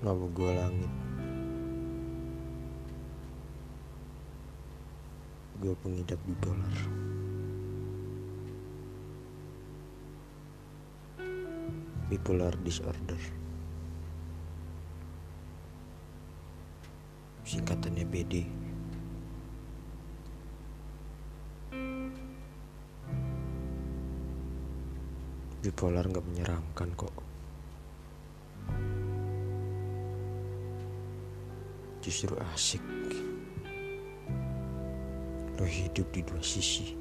Gua langit? Gua pengidap bipolar Bipolar disorder. Singkatannya BD Bipolar gak menyeramkan kok Justru asik. Lo hidup di dua sisi.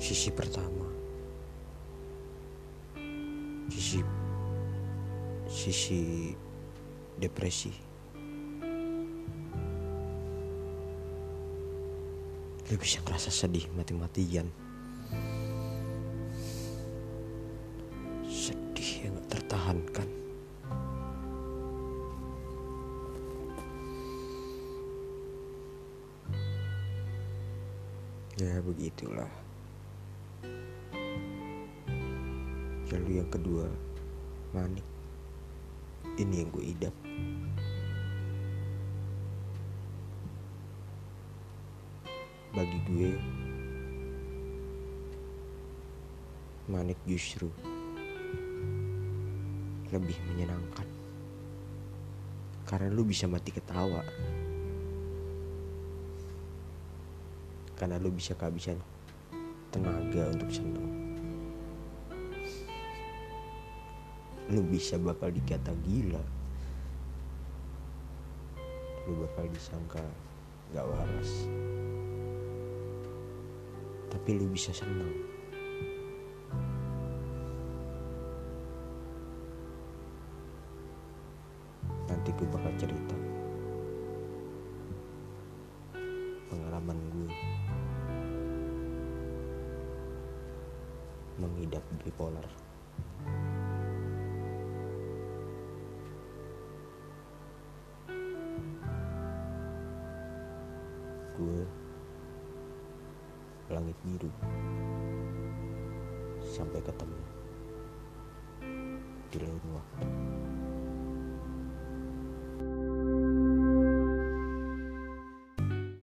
Sisi pertama. Sisi Sisi Depresi. Lo bisa ngerasa sedih mati-matian Sedih yang gak tertahankan. Ya begitulah. Lalu yang kedua Manik. Ini yang gue idap. Bagi gue Manik justru Lebih menyenangkan. Karena lu bisa mati ketawa. Karena lu bisa kehabisan tenaga untuk senang Lu bisa bakal dikata gila. Lu bakal disangka gak waras. Tapi lu bisa senang Nanti gue bakal cerita. Pengalaman gue Mengidap bipolar. Gue Langit biru. Sampai ketemu Di lain waktu